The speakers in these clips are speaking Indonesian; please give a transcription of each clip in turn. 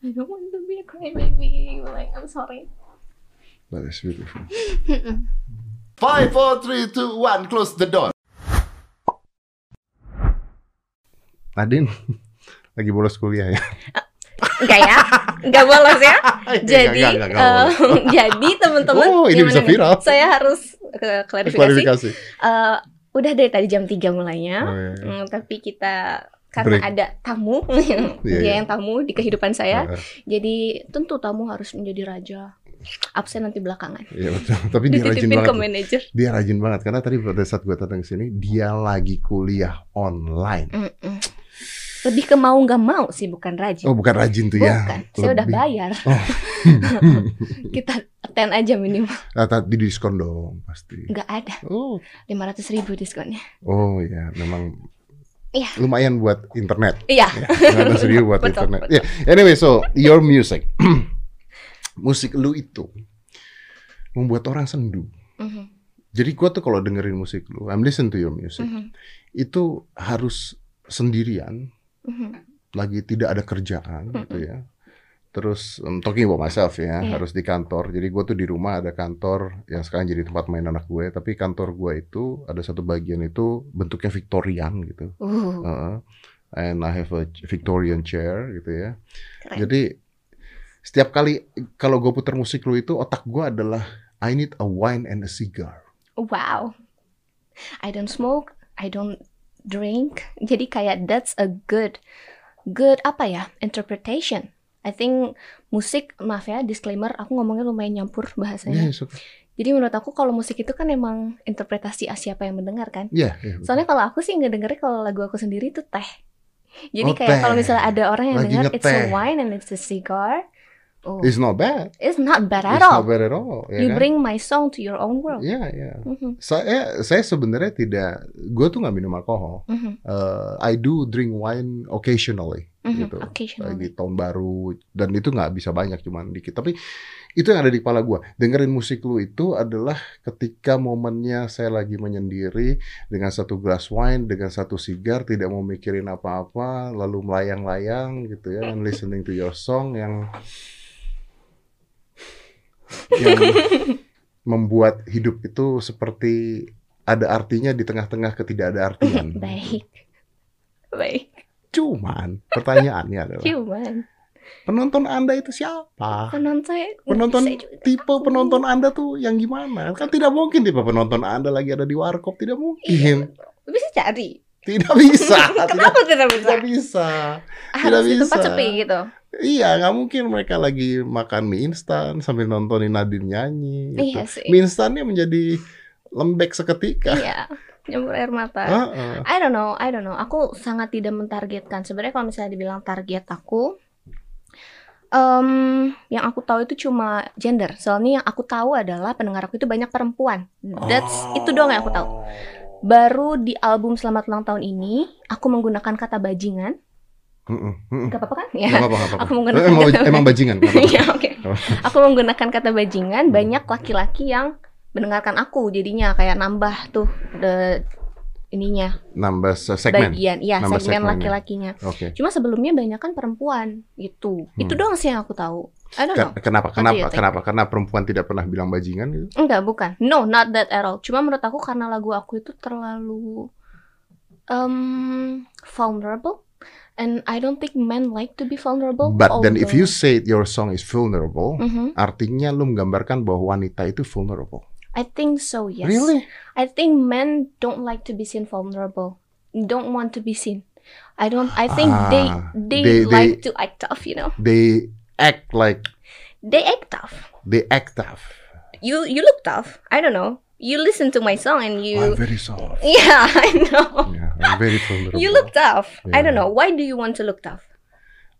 I don't want to be a crybaby. Like I'm sorry. That is beautiful. Five, four, three, two, one. Close the door. Adin lagi bolos kuliah ya. Enggak ya? Enggak bolos ya? Jadi Enggak, enggak, enggak, enggak eh, jadi teman-teman Oh, ini bisa nih? viral. Saya harus klarifikasi. Klarifikasi. Eh, udah dari tadi jam 3 mulainya. Oh, iya. Hmm, tapi kita karena Break. ada tamu, Iya, dia iya. yang tamu di kehidupan saya. Heeh. Jadi tentu tamu harus menjadi raja. Absen nanti belakangan. Iya betul. Tapi dia rajin ke banget. manajer. Dia rajin banget karena tadi pada saat gue datang ke sini dia lagi kuliah online. Mm-mm. Lebih ke mau nggak mau sih, bukan rajin. Oh bukan rajin tuh ya. Bukan, saya udah bayar. Oh. Kita attend aja minimal. Ah, tadi diskon dong pasti. Nggak ada. Oh, 500 ribu diskonnya. oh ya memang Iya. lumayan buat internet. Iya. Ya, nggak ada serius buat Betul, internet. betul. Ya, anyway, so your music, musik lu itu membuat orang sendu. Mhm, Jadi gua tuh kalau dengerin musik lu, I'm listen to your music, mhm, itu harus sendirian, mhm. lagi tidak ada kerjaan gitu ya. Terus um, talking about myself ya, Iya. harus di kantor. Jadi gue tuh di rumah ada kantor yang sekarang jadi tempat main anak gue. Tapi kantor gue itu ada satu bagian itu bentuknya Victorian gitu. Uh, Uh, and I have a Victorian chair gitu ya. keren. Jadi setiap kali kalau gue putar musik lu itu otak gue adalah I need a wine and a cigar. Wow. I don't smoke, I don't drink. Jadi kayak that's a good good apa ya? interpretation. I think musik, maaf ya, disclaimer, aku ngomongnya lumayan nyampur bahasanya. Yes, okay. Jadi menurut aku kalau musik itu kan emang interpretasi ah, siapa yang mendengar kan. Iya, iya, betul. Soalnya kalau aku sih nggak dengernya kalau lagu aku sendiri itu teh. Jadi Oh, kayak kalau misalnya ada orang yang Lagi dengar it's a wine and it's a cigar. Oh, It's not bad. it's not bad at It's all. not bad at all. ya You kan? bring my song to your own world. Iya, iya. Mhm, Saya saya sebenarnya tidak, gue tuh nggak minum alkohol. mhm, Uh, I do drink wine occasionally, mhm. gitu. Occasionally. Lagi tahun baru dan itu nggak bisa banyak, cuman dikit. Tapi itu yang ada di kepala gue. Dengerin musik lu itu adalah ketika momennya saya lagi menyendiri dengan satu gelas wine, dengan satu sigar, tidak mau mikirin apa-apa, lalu melayang-layang gitu ya, and listening to your song yang yang membuat hidup itu seperti ada artinya di tengah-tengah ketidak ada artian. Baik. Baik. Cuman pertanyaannya adalah Cuman penonton Anda itu siapa? penonton saya Penonton tipe penonton Anda tuh yang gimana? Kan tidak mungkin tipe penonton Anda lagi ada di warkop, tidak Iya. mungkin. bisa cari. Tidak bisa, tidak, Kenapa tidak bisa? tidak bisa. Harus di tempat bisa. sepi gitu. Iya, nggak mungkin mereka lagi makan mie instan sambil nontonin Nadine nyanyi. Gitu. Iya sih. Mie instannya menjadi lembek seketika. Iya. Nyembur air mata. Heeh. I don't know, I don't know. Aku sangat tidak mentargetkan. Sebenarnya kalau misalnya dibilang target aku, em, yang aku tahu itu cuma gender. Soalnya yang aku tahu adalah pendengar aku itu banyak perempuan. That's itu doang yang aku tahu. Baru di album Selamat Ulang Tahun ini, aku menggunakan kata bajingan. Gak apa-apa kan? Ya. apa-apa, nggak apa-apa. Aku menggunakan emang, kata- emang bajingan. nggak apa-apa. Ya, oke. Aku menggunakan kata bajingan, banyak laki-laki yang mendengarkan aku. Jadinya kayak nambah tuh the ininya Nambah se- segmen. bagian, iya Nambah segmen laki-lakinya. Oke. Cuma sebelumnya banyak kan perempuan gitu. Itu Hmm. doang sih yang aku tahu. I don't know. Ken- Kenapa? Kenapa? Kenapa? Karena perempuan tidak pernah bilang bajingan gitu? Enggak, bukan. No, not that at all. Cuma menurut aku karena lagu aku itu terlalu um, vulnerable and I don't think men like to be vulnerable. But then if you although- say your song is vulnerable, Mhm. artinya lu menggambarkan bahwa wanita itu vulnerable. I think so, yes. Really? I think men don't like to be seen vulnerable. Don't want to be seen. I don't. I think they, Ah, they they- like they- to act tough. You know, They act like they act tough. they act tough. You you look tough. I don't know. You listen to my song and I'm you. very soft. Yeah, I know. Yeah, I'm very vulnerable. You look tough. I don't Yeah. know. Why do you want to look tough?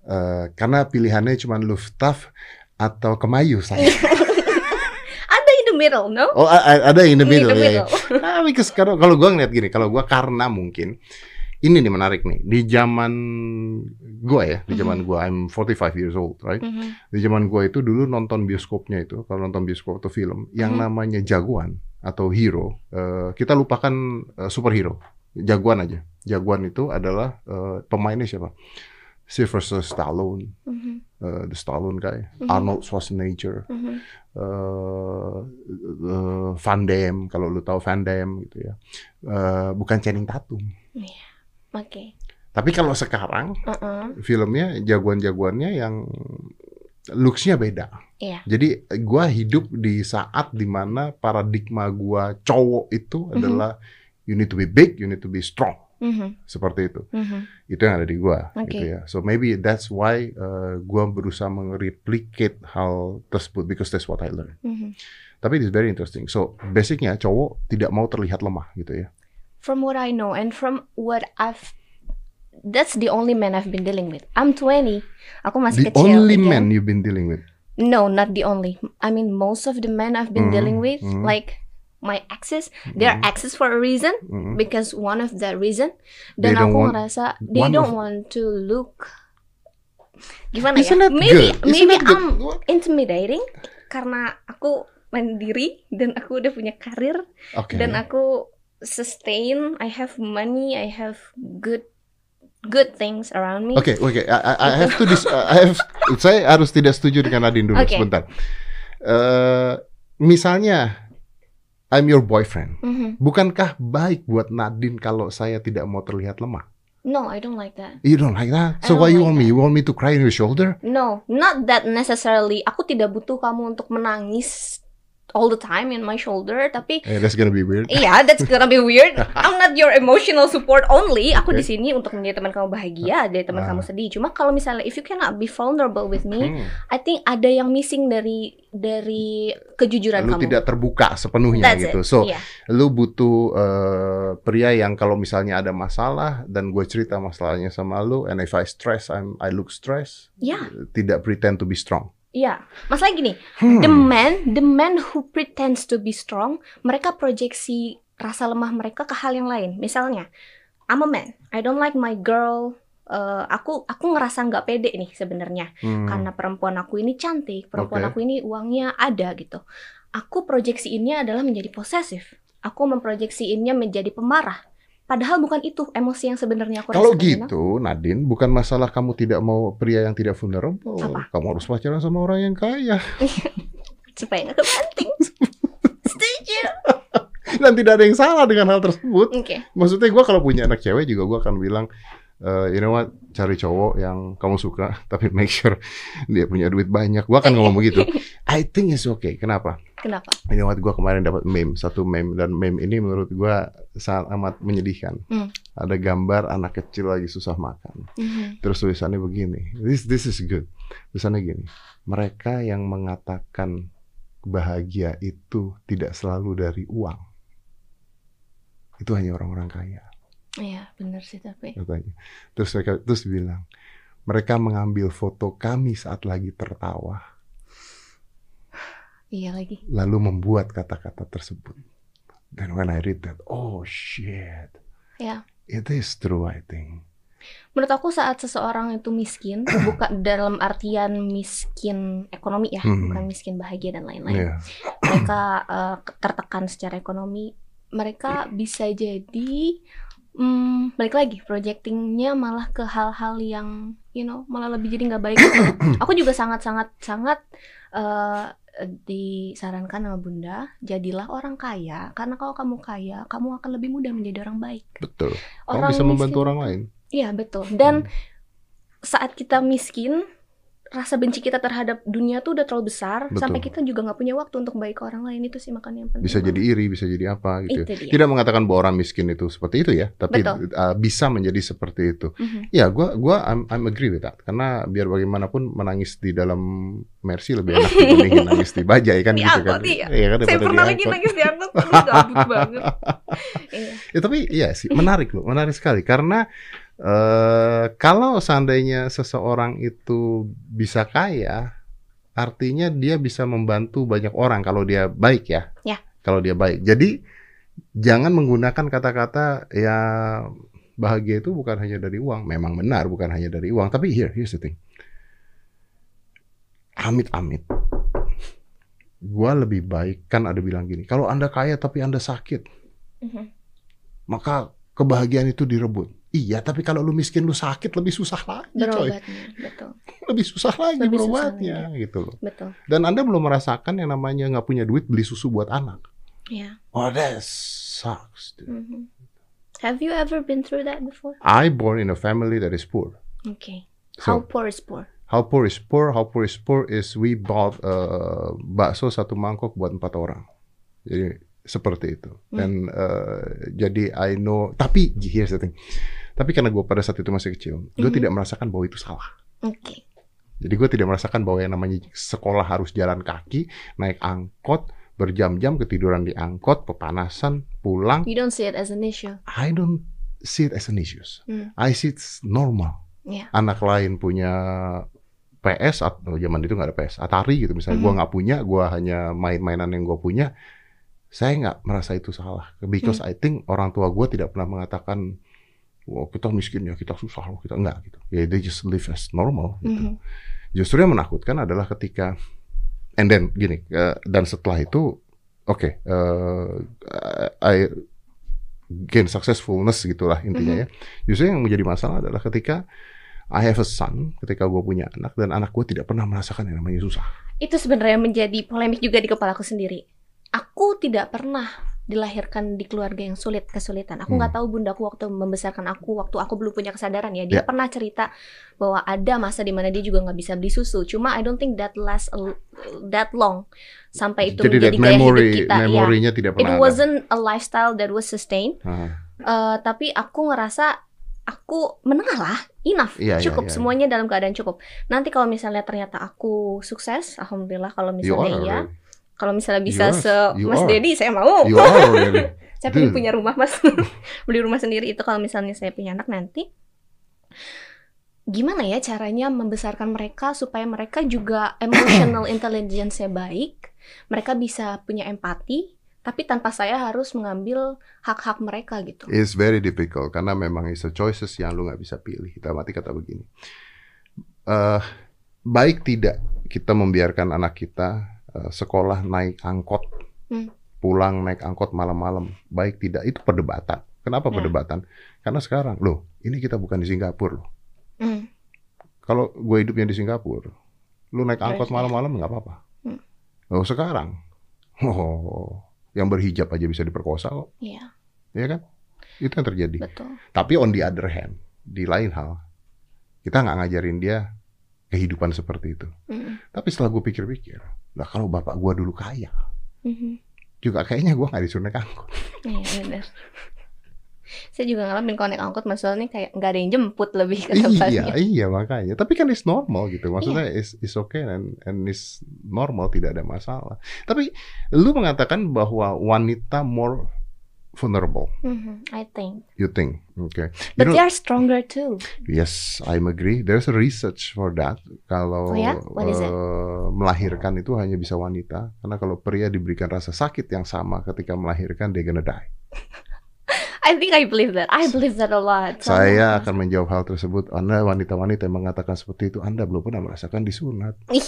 Eh, karena pilihannya cuma Lufthansa atau Kemayu saya. Middle, no? Oh, ada in the middle, in the ya, ya. middle. Nah, because kalau kalau gua ngeliat gini, kalau gua karena mungkin ini nih menarik nih. Di zaman gua ya, di zaman gua I'm 45 years old, right? Mhm. Di zaman gua itu dulu nonton bioskopnya itu, kalau nonton bioskop atau film yang Mhm. namanya jagoan atau hero, eh, kita lupakan eh, superhero. Jagoan aja. Jagoan itu adalah eh, pemainnya siapa? Sylvester Stallone, Mhm. uh, the Stallone guy, Mhm. Arnold Schwarzenegger, Mhm. uh, uh, Van Damme kalau lu tahu Van Damme gitu ya, Uh, bukan Channing Tatum. Oke. Tapi kalau sekarang Uh-uh. filmnya jagoan-jagoannya yang looks-nya beda. Iya. Jadi gua hidup di saat di mana paradigma gua cowok itu Mhm. adalah you need to be big, you need to be strong. Mhm. Seperti itu. Mhm. Itu yang ada di gua Oke. gitu ya. So maybe that's why uh, gua berusaha mereplicate hal tersebut because that's what I learned. Mhm. Tapi it's very interesting. So basicnya cowok tidak mau terlihat lemah gitu ya. From what I know and from what I've That's the only man I've been dealing with. I'm 20. Aku masih The kecil. only again. man you've been dealing with. No, not the only. I mean, most of the men I've been Mhm, dealing with, mhm. like my exes, they're Mhm. exes for a reason Mhm. because one of the reason. They Dan don't aku want- ngerasa they don't of- want to look. Gimana Isn't ya? that Maybe good? Maybe that good? I'm intimidating karena aku mandiri dan aku udah punya karir Oke. dan aku sustain. I have money. I have good good things around me. Oke, oke. I, I- I have to dis, I have, saya harus tidak setuju dengan Nadine dulu Oke. sebentar. Eh, misalnya, I'm your boyfriend. Mhm. Bukankah baik buat Nadine kalau saya tidak mau terlihat lemah? No, I don't like that. You don't like that? So why you like want me? You want me to cry in your shoulder? No, not that necessarily. Aku tidak butuh kamu untuk menangis all the time in my shoulder, tapi Eh, that's gonna be weird. iya, that's gonna be weird. I'm not your emotional support only. Aku di Okay. sini untuk menjadi teman kamu bahagia, jadi teman Ah. kamu sedih. Cuma kalau misalnya if you cannot be vulnerable with me, Hmm. I think ada yang missing dari dari kejujuran Lu kamu. tidak terbuka sepenuhnya That's gitu. it. So, Iya. lu butuh eh, pria yang kalau misalnya ada masalah dan gue cerita masalahnya sama lu, and if I stress, I'm I look stress, Iya. tidak pretend to be strong. Iya, masalah gini, Hmm. the man, the man who pretends to be strong, mereka proyeksi rasa lemah mereka ke hal yang lain. Misalnya, I'm a man, I don't like my girl. eh, aku aku ngerasa nggak pede nih sebenarnya Hmm. karena perempuan aku ini cantik, perempuan Oke. aku ini uangnya ada gitu. Aku proyeksiinnya adalah menjadi posesif. Aku memproyeksiinnya menjadi pemarah. Padahal bukan itu emosi yang sebenarnya aku Kalau rasakan. gitu, Nadine, bukan masalah kamu tidak mau pria yang tidak vulnerable. Apa? Kamu harus pacaran sama orang yang kaya. supaya nggak kebanting. Setuju. Dan tidak ada yang salah dengan hal tersebut. Oke. Maksudnya gue kalau punya anak cewek juga gue akan bilang, eh, you know what, cari cowok yang kamu suka, tapi make sure dia punya duit banyak. Gue akan ngomong begitu. I think it's okay. Kenapa? Kenapa? You know what, gue kemarin dapat meme, satu meme. Dan meme ini menurut gue sangat amat menyedihkan. Hmm. Ada gambar anak kecil lagi susah makan. Mhm. Terus tulisannya begini, this this is good. Tulisannya gini, mereka yang mengatakan bahagia itu tidak selalu dari uang. Itu hanya orang-orang kaya, Iya, benar sih tapi. katanya. Terus mereka terus bilang, mereka mengambil foto kami saat lagi tertawa, Iya lagi. lalu membuat kata-kata tersebut. Dan when I read that, oh shit, Ya. it is true I think. Menurut aku saat seseorang itu miskin, bukan dalam artian miskin ekonomi ya, Hmm. bukan miskin bahagia dan lain-lain. Iya, Mereka eh, tertekan secara ekonomi, mereka bisa jadi hmm, balik lagi projectingnya malah ke hal-hal yang you know malah lebih jadi nggak baik. aku juga sangat-sangat sangat eh, disarankan sama bunda, jadilah orang kaya karena kalau kamu kaya, kamu akan lebih mudah menjadi orang baik. betul. Kamu Orang bisa membantu miskin- orang lain. Iya betul. Dan Hmm. saat kita miskin, rasa benci kita terhadap dunia tuh udah terlalu besar Betul. sampai kita juga nggak punya waktu untuk baik ke orang lain itu sih makanya yang penting. Bisa jadi iri, bisa jadi apa gitu. itu dia. Tidak mengatakan bahwa orang miskin itu seperti itu ya, tapi Betul. uh, bisa menjadi seperti itu. Mhm. Ya, gua gua I'm, I'm agree with that. Karena biar bagaimanapun menangis di dalam Mercy lebih enak dibandingin nangis di bajai kan Di gitu kan. angkot, iya. Iya kan Saya pernah lagi nangis di angkot, gabut banget. Iya. Ya, tapi iya sih menarik loh, menarik sekali karena eh kalau seandainya seseorang itu bisa kaya, artinya dia bisa membantu banyak orang kalau dia baik ya. Ya. Kalau dia baik. Jadi jangan menggunakan kata-kata ya bahagia itu bukan hanya dari uang. Memang benar bukan hanya dari uang, tapi here here's the thing. Amit-amit. Gua lebih baik kan ada bilang gini, kalau Anda kaya tapi Anda sakit, Mhm. maka kebahagiaan itu direbut. Iya, tapi kalau lu miskin lu sakit lebih susah lagi, coy. Berobatnya, betul. lebih susah lagi Lebih susah berobatnya gitu loh. Betul. Dan Anda belum merasakan yang namanya nggak punya duit beli susu buat anak. Iya. Oh, that sucks. dude. Mhm. Have you ever been through that before? I born in a family that is poor. Okay. How So, poor is poor? how poor is poor? How poor is poor is we bought uh, bakso satu mangkok buat empat orang. Jadi seperti itu. Dan uh, jadi I know. Tapi here's the thing. Tapi karena gue pada saat itu masih kecil, gue Mhm. tidak merasakan bahwa itu salah. Oke. Jadi gue tidak merasakan bahwa yang namanya sekolah harus jalan kaki, naik angkot, berjam-jam ketiduran di angkot, pepanasan, pulang. You don't see it as an issue. I don't see it as an issue. Hmm. I see it's normal. Iya. Anak lain punya PS atau zaman itu nggak ada PS, Atari gitu misalnya. Gue Mhm. nggak punya, gue hanya main-mainan yang gue punya. Saya nggak merasa itu salah. Because I think orang tua gue tidak pernah mengatakan, wah kita miskin ya, kita susah loh, kita enggak gitu. Ya they just live as normal gitu. Mhm. Justru yang menakutkan adalah ketika and then gini eh, dan setelah itu oke eh, I gain successfulness gitulah intinya ya. Justru yang menjadi masalah adalah ketika I have a son, ketika gue punya anak dan anak gue tidak pernah merasakan yang namanya susah. Itu sebenarnya menjadi polemik juga di kepalaku sendiri. Aku tidak pernah dilahirkan di keluarga yang sulit kesulitan. Aku Hmm. nggak tahu bundaku waktu membesarkan aku waktu aku belum punya kesadaran ya. Dia Ya. pernah cerita bahwa ada masa di mana dia juga nggak bisa beli susu. Cuma I don't think that last that long sampai itu Jadi menjadi that gaya memory, hidup kita. Ya. memorinya tidak It pernah ada. wasn't a lifestyle that was sustained. Ah, Eh, tapi aku ngerasa aku menengah lah, enough, Iya, iya, cukup iya. semuanya dalam keadaan cukup. Nanti kalau misalnya ternyata aku sukses, alhamdulillah. Kalau misalnya iya. Kalau misalnya bisa are- se Mas. Dedi, saya mau. You are already. saya pengen punya rumah Mas, beli rumah sendiri itu kalau misalnya saya punya anak nanti. Gimana ya caranya membesarkan mereka supaya mereka juga emotional intelligence-nya baik, mereka bisa punya empati, tapi tanpa saya harus mengambil hak-hak mereka gitu. It's very difficult karena memang it's a choices yang lu nggak bisa pilih. Kita mati kata begini. eh baik tidak kita membiarkan anak kita eh, sekolah naik angkot, Hmm. pulang naik angkot malam-malam. Baik tidak itu perdebatan. Kenapa Ya. perdebatan? Karena sekarang loh, ini kita bukan di Singapura loh. Hmm. Kalau gue hidupnya di Singapura, lu naik angkot malam-malam nggak apa-apa. Hmm. Oh sekarang, oh yang berhijab aja bisa diperkosa kok, Iya, ya kan? Itu yang terjadi. betul. Tapi on the other hand, di lain hal, kita nggak ngajarin dia kehidupan seperti itu. Mm. Tapi setelah gue pikir-pikir, lah kalau bapak gue dulu kaya, Mhm. juga kayaknya gue nggak disuruh naik angkot. Iya benar. Saya juga ngalamin kalau naik angkot masalahnya kayak nggak ada yang jemput lebih ke tempatnya. iya, iya makanya. Tapi kan it's normal gitu. Maksudnya it's, it's okay and, and it's normal, tidak ada masalah. Tapi lu mengatakan bahwa wanita more vulnerable, Mhm, I think. you think? Okay. You But know- they are stronger too. Yes, I agree. There's a research for that. Kalau Oh ya? What is it? eh, melahirkan itu hanya bisa wanita, karena kalau pria diberikan rasa sakit yang sama ketika melahirkan, dia gonna die. I think I believe that. I believe that a lot. Saya Soalnya- akan menjawab hal tersebut. Anda wanita-wanita yang mengatakan seperti itu, Anda belum pernah merasakan disunat. Ih,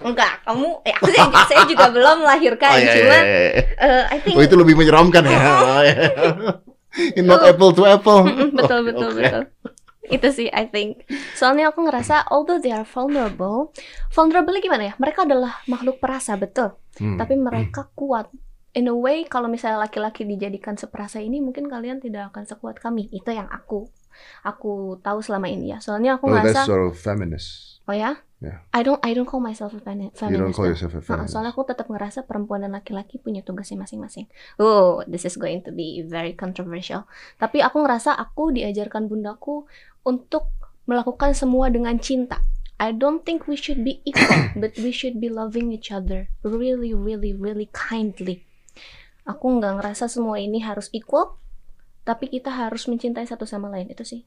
enggak, kamu eh, aku saya, saya juga belum melahirkan, Oh, iya, iya, iya. eh, I think Oh itu lebih menyeramkan ya. Not Oh. apple to apple. Betul Oke, betul oke. betul. Itu sih I think. Soalnya aku ngerasa although they are vulnerable, vulnerable gimana ya? Mereka adalah makhluk perasa betul, Hmm. tapi mereka kuat. In a way kalau misalnya laki-laki dijadikan seperasa ini mungkin kalian tidak akan sekuat kami. Itu yang aku aku tahu selama ini ya. Soalnya aku Oh, that's ngerasa sort of feminist. oh ya? Yeah. I don't I don't call myself a femi- You don't feminist. call though. yourself a feminist. soalnya aku tetap ngerasa perempuan dan laki-laki punya tugasnya masing-masing. Oh, this is going to be very controversial. Tapi aku ngerasa aku diajarkan bundaku untuk melakukan semua dengan cinta. I don't think we should be equal, but we should be loving each other really, really, really kindly. Aku nggak ngerasa semua ini harus equal, tapi kita harus mencintai satu sama lain itu sih.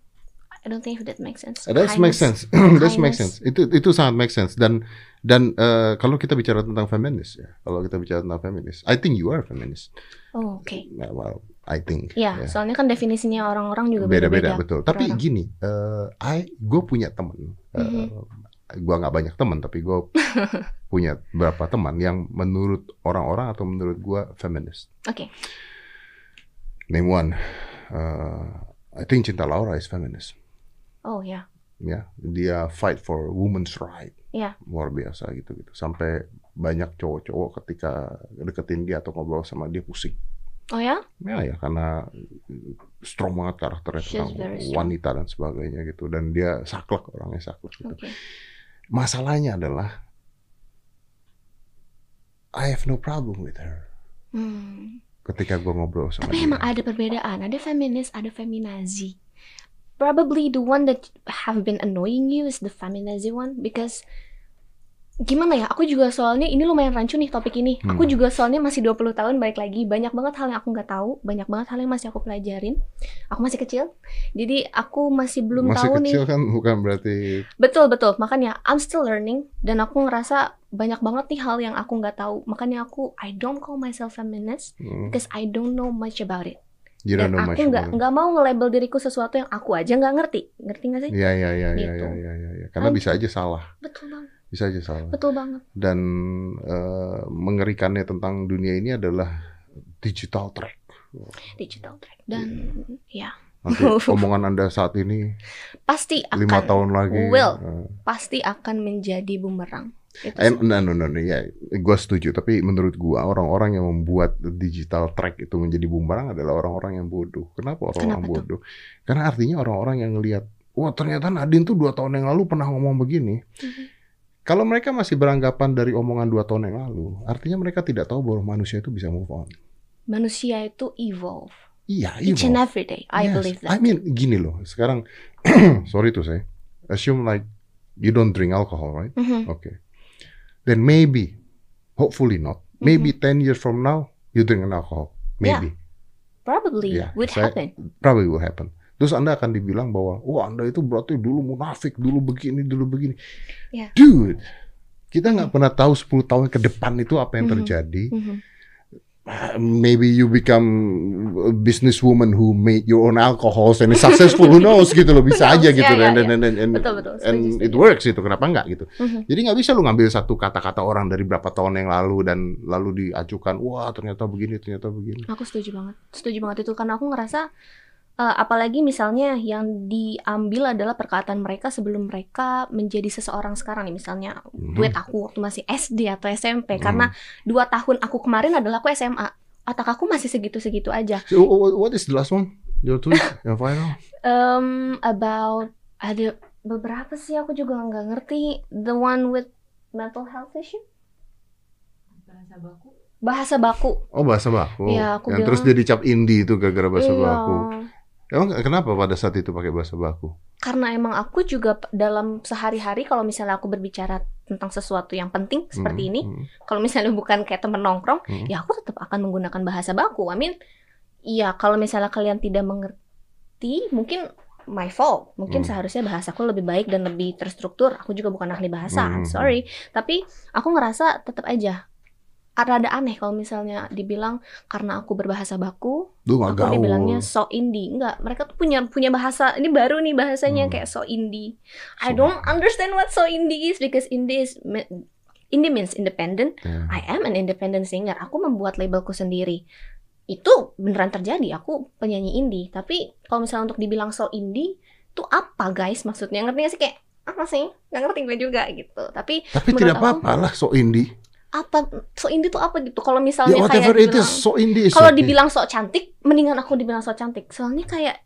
I don't think if that makes sense. That makes sense. That makes sense. Itu itu sangat make sense. Dan dan eh, kalau kita bicara tentang feminis ya, kalau kita bicara tentang feminis, I think you are feminist. Oh, oke. Yeah, well, I think. Ya, ya. soalnya kan definisinya orang-orang juga beda-beda betul. Tapi gini, eh I gue punya temen, eh, Mhm. gue nggak banyak teman, tapi gue punya beberapa teman yang menurut orang-orang atau menurut gue feminist. Oke. Name one, eh, I think Cinta Laura is feminist. Oh ya. ya dia fight for women's right Iya. luar biasa gitu gitu sampai banyak cowok-cowok ketika deketin dia atau ngobrol sama dia pusing Oh ya? ya ya karena strong banget karakternya She's tentang wanita dan sebagainya gitu dan dia saklek orangnya saklek gitu Oke. masalahnya adalah I have no problem with her Hmm. ketika gue ngobrol sama Tapi dia emang ada perbedaan. Ada feminis, ada feminazi. Probably the one that have been annoying you is the feminazi one because gimana ya? Aku juga soalnya ini lumayan rancu nih topik ini. Aku Hmm. juga soalnya masih 20 tahun balik lagi. Banyak banget hal yang aku nggak tahu, banyak banget hal yang masih aku pelajarin. Aku masih kecil. Jadi aku masih belum masih tahu kecil nih. kan bukan berarti Betul betul. Makanya I'm still learning dan aku ngerasa banyak banget nih hal yang aku nggak tahu. Makanya aku I don't call myself feminist hmm, because I don't know much about it. you don't Dan know aku nggak nggak mau nge-label diriku sesuatu yang aku aja nggak ngerti. Ngerti nggak sih? Iya iya iya iya Gitu. iya iya. Ya. Karena bisa aja salah, Betul banget. bisa aja salah. Betul banget. Dan eh, mengerikannya tentang dunia ini adalah digital track. Digital track dan ya Nanti omongan anda saat ini pasti lima akan tahun lagi. will. eh, pasti akan menjadi bumerang. Itu Eh, sih. no, no, no, no, ya, gue setuju. Tapi menurut gua orang-orang yang membuat digital track itu menjadi bumerang adalah orang-orang yang bodoh. Kenapa orang-orang Kenapa tuh? bodoh? Karena artinya orang-orang yang ngelihat, wah ternyata Nadine tuh dua tahun yang lalu pernah ngomong begini. Mhm. Kalau mereka masih beranggapan dari omongan dua tahun yang lalu, artinya mereka tidak tahu bahwa manusia itu bisa move on. Manusia itu evolve. Iya, Each and evolve. every day. I Yes. believe I that. mean, gini loh. Sekarang, sorry to say, assume like you don't drink alcohol, right? Mhm. Okay. Then maybe, hopefully not. Maybe 10 years from now, you drink an alcohol. Maybe. Probably Iya, would saya- happen. Probably will happen. Terus Anda akan dibilang bahwa, wah Anda itu berarti dulu munafik, dulu begini, dulu begini. Iya. Dude, kita nggak pernah tahu 10 tahun ke depan itu apa yang Mhm. terjadi. Mhm. Uh, Maybe you become a businesswoman who made your own alcohols and is successful. Who knows gitu loh, bisa aja gitu. Iya, and, iya. and, and, and, Betul, betul. Setuju, and it works itu, kenapa nggak gitu. Mhm. Jadi nggak bisa lu ngambil satu kata-kata orang dari berapa tahun yang lalu dan lalu diajukan, wah ternyata begini, ternyata begini. Aku setuju banget. Setuju banget itu karena aku ngerasa eh, apalagi misalnya yang diambil adalah perkataan mereka sebelum mereka menjadi seseorang sekarang nih misalnya Mhm. duet aku waktu masih SD atau SMP Hmm. karena dua tahun aku kemarin adalah aku SMA otak aku masih segitu-segitu aja So, what is the last one? Your tweet yang viral? um about ada beberapa sih aku juga nggak ngerti the one with mental health issue bahasa baku bahasa baku Oh bahasa baku. Iya, aku yang terus bilang- dia dicap indie itu gara-gara bahasa Iya. baku. Emang kenapa pada saat itu pakai bahasa baku? karena emang aku juga dalam sehari-hari kalau misalnya aku berbicara tentang sesuatu yang penting seperti Hmm, ini hmm, kalau misalnya bukan kayak temen nongkrong hmm. ya aku tetap akan menggunakan bahasa baku I mean iya kalau misalnya kalian tidak mengerti mungkin my fault mungkin Hmm. seharusnya bahasaku lebih baik dan lebih terstruktur aku juga bukan ahli bahasa I'm Hmm. sorry tapi aku ngerasa tetap aja rada aneh kalau misalnya dibilang karena aku berbahasa baku nggak aku gaul. dibilangnya so indie. Enggak mereka tuh punya punya bahasa ini baru nih bahasanya Hmm. kayak so indie. I So- don't understand what so indie is because indie is indie means independent. Ya. I am an independent singer. Aku membuat labelku sendiri. Itu beneran terjadi. Aku penyanyi indie. Tapi kalau misalnya untuk dibilang so indie itu apa guys? Maksudnya ngerti gak sih? Kayak apa sih? Nggak ngerti gue juga gitu. Tapi Tapi tidak apa-apa lah so indie. Apa so indie tuh apa gitu kalau Ya misalnya whatever kayak it is dibilang- so indie. kalau okay. dibilang sok cantik mendingan aku dibilang sok cantik soalnya kayak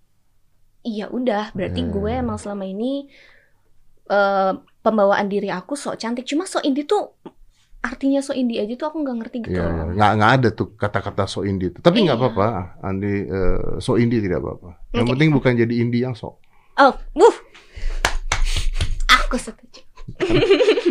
iya udah berarti Hmm. gue emang selama ini eh, pembawaan diri aku sok cantik cuma sok indie tuh artinya sok indie aja tuh aku nggak ngerti gitu Ya, nggak nggak ada tuh kata-kata so indie. Tapi nggak Iya. apa-apa, Andi eh, so indie tidak apa-apa. Yang Oke. penting bukan jadi indie yang so. oh wuh aku setuju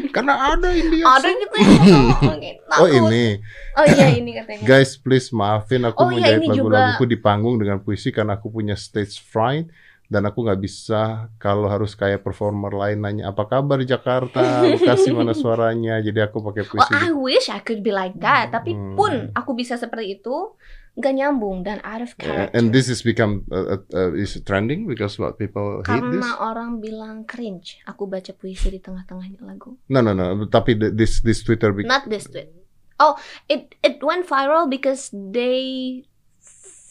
Karena ada indie yang ada gitu ya oh, gitu. Oh ini, oh iya ini katanya guys please maafin aku Oh, iya, menjahit juga. lagu-laguku di panggung dengan puisi karena aku punya stage fright dan aku nggak bisa kalau harus kayak performer lain nanya apa kabar Jakarta, Bekasi mana suaranya, jadi aku pakai Well, puisi. I wish I could be like that, tapi Hmm. pun aku bisa seperti itu, nggak nyambung dan out of character. and this is become uh, uh, uh, is trending because what people hate this. Karena orang bilang cringe, aku baca puisi di tengah-tengahnya lagu. No no no. Tapi this this Twitter be- Not this tweet. Oh, it it went viral because they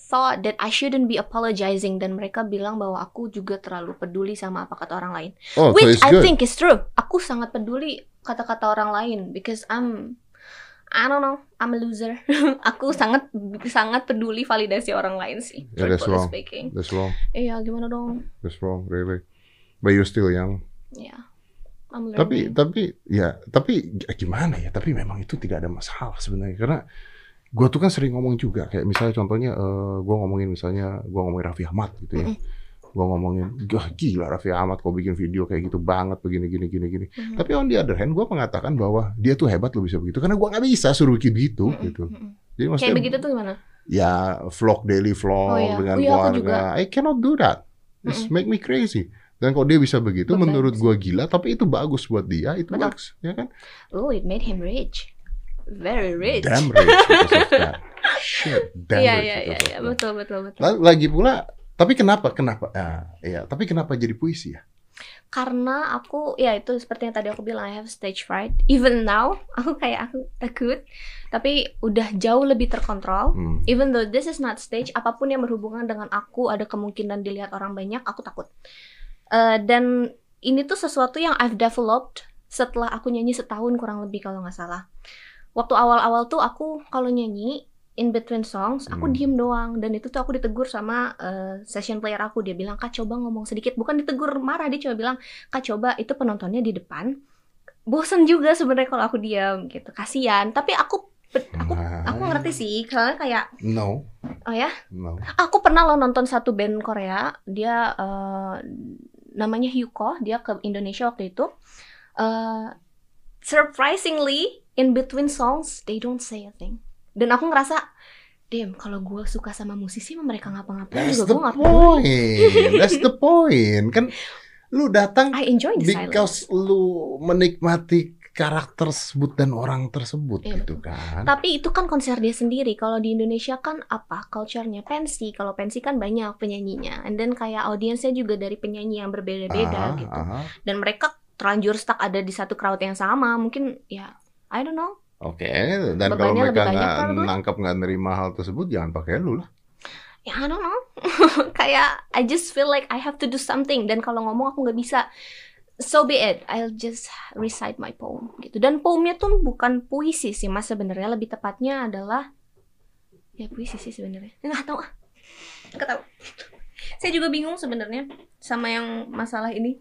thought that I shouldn't be apologizing dan mereka bilang bahwa aku juga terlalu peduli sama apa kata orang lain. Oh, so Which it's I good. think is true. Aku sangat peduli kata-kata orang lain because I'm I don't know, I'm a loser. aku sangat sangat peduli validasi orang lain sih. Yeah, that's wrong. speaking. That's wrong. Iya, gimana dong? That's wrong, really. But you're still young. Iya. I'm Tapi learning. tapi ya tapi gimana ya? Tapi memang itu tidak ada masalah sebenarnya karena gua tuh kan sering ngomong juga kayak misalnya contohnya eh, gua ngomongin misalnya gua ngomongin Raffi Ahmad gitu ya. Mm-mm. Gua ngomongin "Gah, gila Raffi Ahmad kok bikin video kayak gitu banget begini gini gini gini. Mhm. Tapi on the other hand gua mengatakan bahwa dia tuh hebat lo bisa begitu karena gua nggak bisa suruh bikin gitu Mm-mm, gitu. mm-mm. Jadi Kayak maksudnya begitu tuh gimana? ya vlog daily vlog Oh, iya. dengan Oh, iya, keluarga. I cannot do that. It's Mm-mm. make me crazy. Dan kalau dia bisa begitu, menurut gua gila, tapi itu bagus buat dia, itu Betul. works, ya kan? Oh, it made him rich. Very rich. Damn rich. Shit, damn Iya, rich iya, iya, iya, betul, betul, betul. Lagi pula, tapi kenapa, kenapa, ah, iya, tapi kenapa jadi puisi ya? Karena aku, ya itu seperti yang tadi aku bilang, I have stage fright. Even now, aku kayak aku takut, tapi udah jauh lebih terkontrol. Hmm. Even though this is not stage, apa pun yang berhubungan dengan aku ada kemungkinan dilihat orang banyak, aku takut. Eh, dan ini tuh sesuatu yang I've developed setelah aku nyanyi setahun kurang lebih kalau nggak salah. Waktu awal-awal tuh aku kalau nyanyi in between songs, aku Hmm. diem doang. Dan itu tuh aku ditegur sama eh, session player aku. Dia bilang, kak coba ngomong sedikit. Bukan ditegur marah, dia cuma bilang, kak coba itu penontonnya di depan. Bosen juga sebenarnya kalau aku diam gitu. Kasian. Tapi aku aku aku Nah, ngerti sih, karena kayak No, oh ya, no. Aku pernah lo nonton satu band Korea, dia eh, namanya Hyuko, dia ke Indonesia waktu itu. Eh, surprisingly, in between songs, they don't say a thing. Dan aku ngerasa, damn, kalau gue suka sama musisi, mah mereka ngapa-ngapain juga gue peduli. point. That's the point. Kan lu datang I enjoy the silence. because lu menikmati karakter tersebut dan orang tersebut Iya, gitu kan. Tapi itu kan konser dia sendiri. Kalau di Indonesia kan apa? Culture-nya pensi. Kalau pensi kan banyak penyanyinya. And then kayak audiensnya juga dari penyanyi yang berbeda-beda Ah, gitu. ah. Dan mereka terlanjur stuck ada di satu crowd yang sama. Mungkin ya, I don't know. Oke, dan kalau mereka nggak nangkap nggak nerima hal tersebut, jangan pakai lu lah. Ya, I don't know. kayak I just feel like I have to do something. Dan kalau ngomong aku nggak bisa. So be it. I'll just recite my poem gitu. Dan poemnya tuh bukan puisi sih mas sebenarnya. Lebih tepatnya adalah ya puisi sih sebenarnya. Nggak tahu ah. Nggak tahu. Saya juga bingung sebenarnya sama yang masalah ini.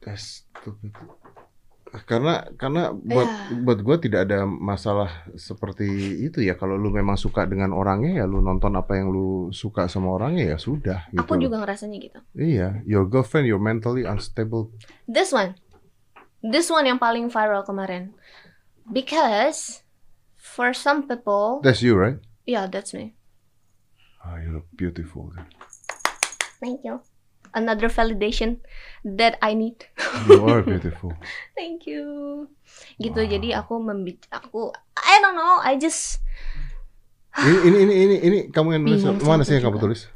That's stupid. Karena karena buat Ya. buat gue tidak ada masalah seperti itu ya. Kalau lu memang suka dengan orangnya ya lu nonton apa yang lu suka sama orangnya ya sudah. Gitu. Aku juga ngerasanya gitu. Iya, your girlfriend, you're mentally unstable. This one. This one yang paling viral kemarin. Because for some people, That's you, right? yeah, that's me. Ah, you look beautiful. Thank you. Another validation that I need. You are beautiful. Thank you. Gitu. Wow. Jadi aku membic aku I don't know, I just ini, ini ini ini ini kamu yang nulis mana sih yang kamu tulis?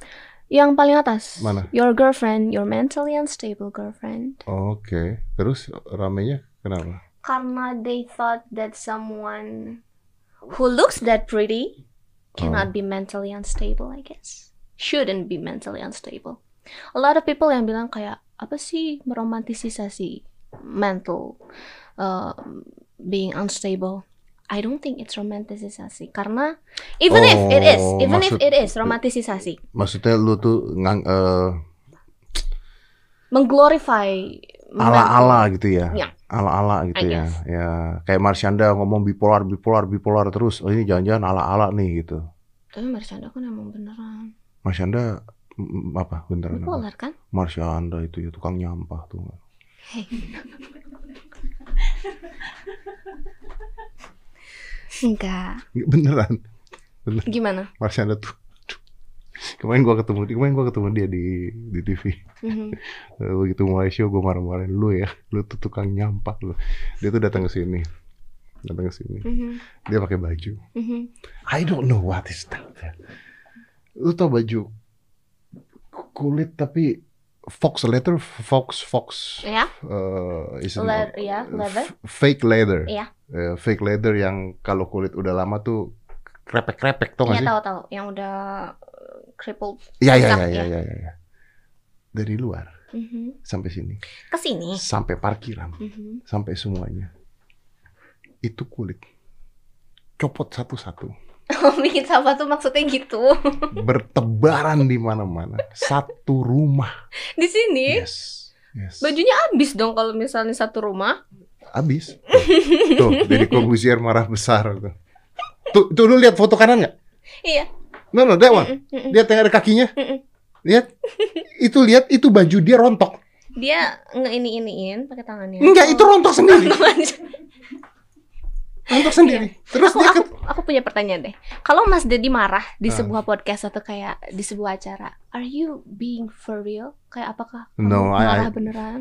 yang paling atas. Mana? Your girlfriend, your mentally unstable girlfriend. Oke, terus ramenya kenapa? Karena they thought that someone who looks that pretty cannot be mentally unstable, I guess. Shouldn't be mentally unstable. A lot of people yang bilang kayak apa sih meromantisasi mental uh, being unstable. I don't think it's romantisasi karena even if it is, Oh, even if maksud- it is romantisasi, Maksudnya lu tuh ngang eh, mengglorify ala-ala gitu ya. Ya. Ala-ala gitu I ya. guess. Ya, kayak Marsyanda ngomong bipolar, bipolar, bipolar terus. Oh, ini jangan-jangan ala-ala nih gitu. Tapi Marshanda kan emang beneran Marsyanda apa? Bipolar kan? Marsyanda itu ya tukang nyampah tuh. Hey. Enggak. Beneran. Gimana? Marsyanda tuh. Kemarin gua ketemu kemarin gua ketemu dia di di TV. Mhm. Eh, Begitu mulai show gua marah-marahin lu ya. Lu tuh tukang nyampah lu. Dia tuh datang ke sini. Datang ke sini. Mhm. Dia pakai baju. Mhm. I don't know what is that. Lu tau baju kulit tapi fox leather, fox fox. Ya, eh, is it- leather, ya, fake leather. Iya. Eh, fake leather yang kalau kulit udah lama tuh krepek-krepek tau gak Iya sih? tahu-tahu yang udah uh, crippled. Iya iya iya ya. iya iya. iya. Dari luar Mhm. sampai sini, Ke sini. sampai parkiran, Mhm. sampai semuanya. Itu kulit. Copot satu-satu. Oh, bikin sampah tuh maksudnya gitu. Bertebaran di mana-mana. Satu rumah. Di sini Yes. Yes. bajunya habis dong kalau misalnya satu rumah. Habis. Tuh, dari Corbusier marah besar tuh. Tuh, tuh lu lihat foto kanan nggak? Iya. No, no, that one. Lihat yang ada kakinya. Lihat. Itu lihat itu baju dia rontok. Dia ngeini-iniin pakai tangannya. Enggak, itu rontok sendiri. Rontok sendiri. Terus aku, dia aku, aku punya pertanyaan deh. Kalau Mas Dedi marah di Ah. sebuah podcast atau kayak di sebuah acara, are you being for real? Kayak apakah kamu No, marah I- beneran?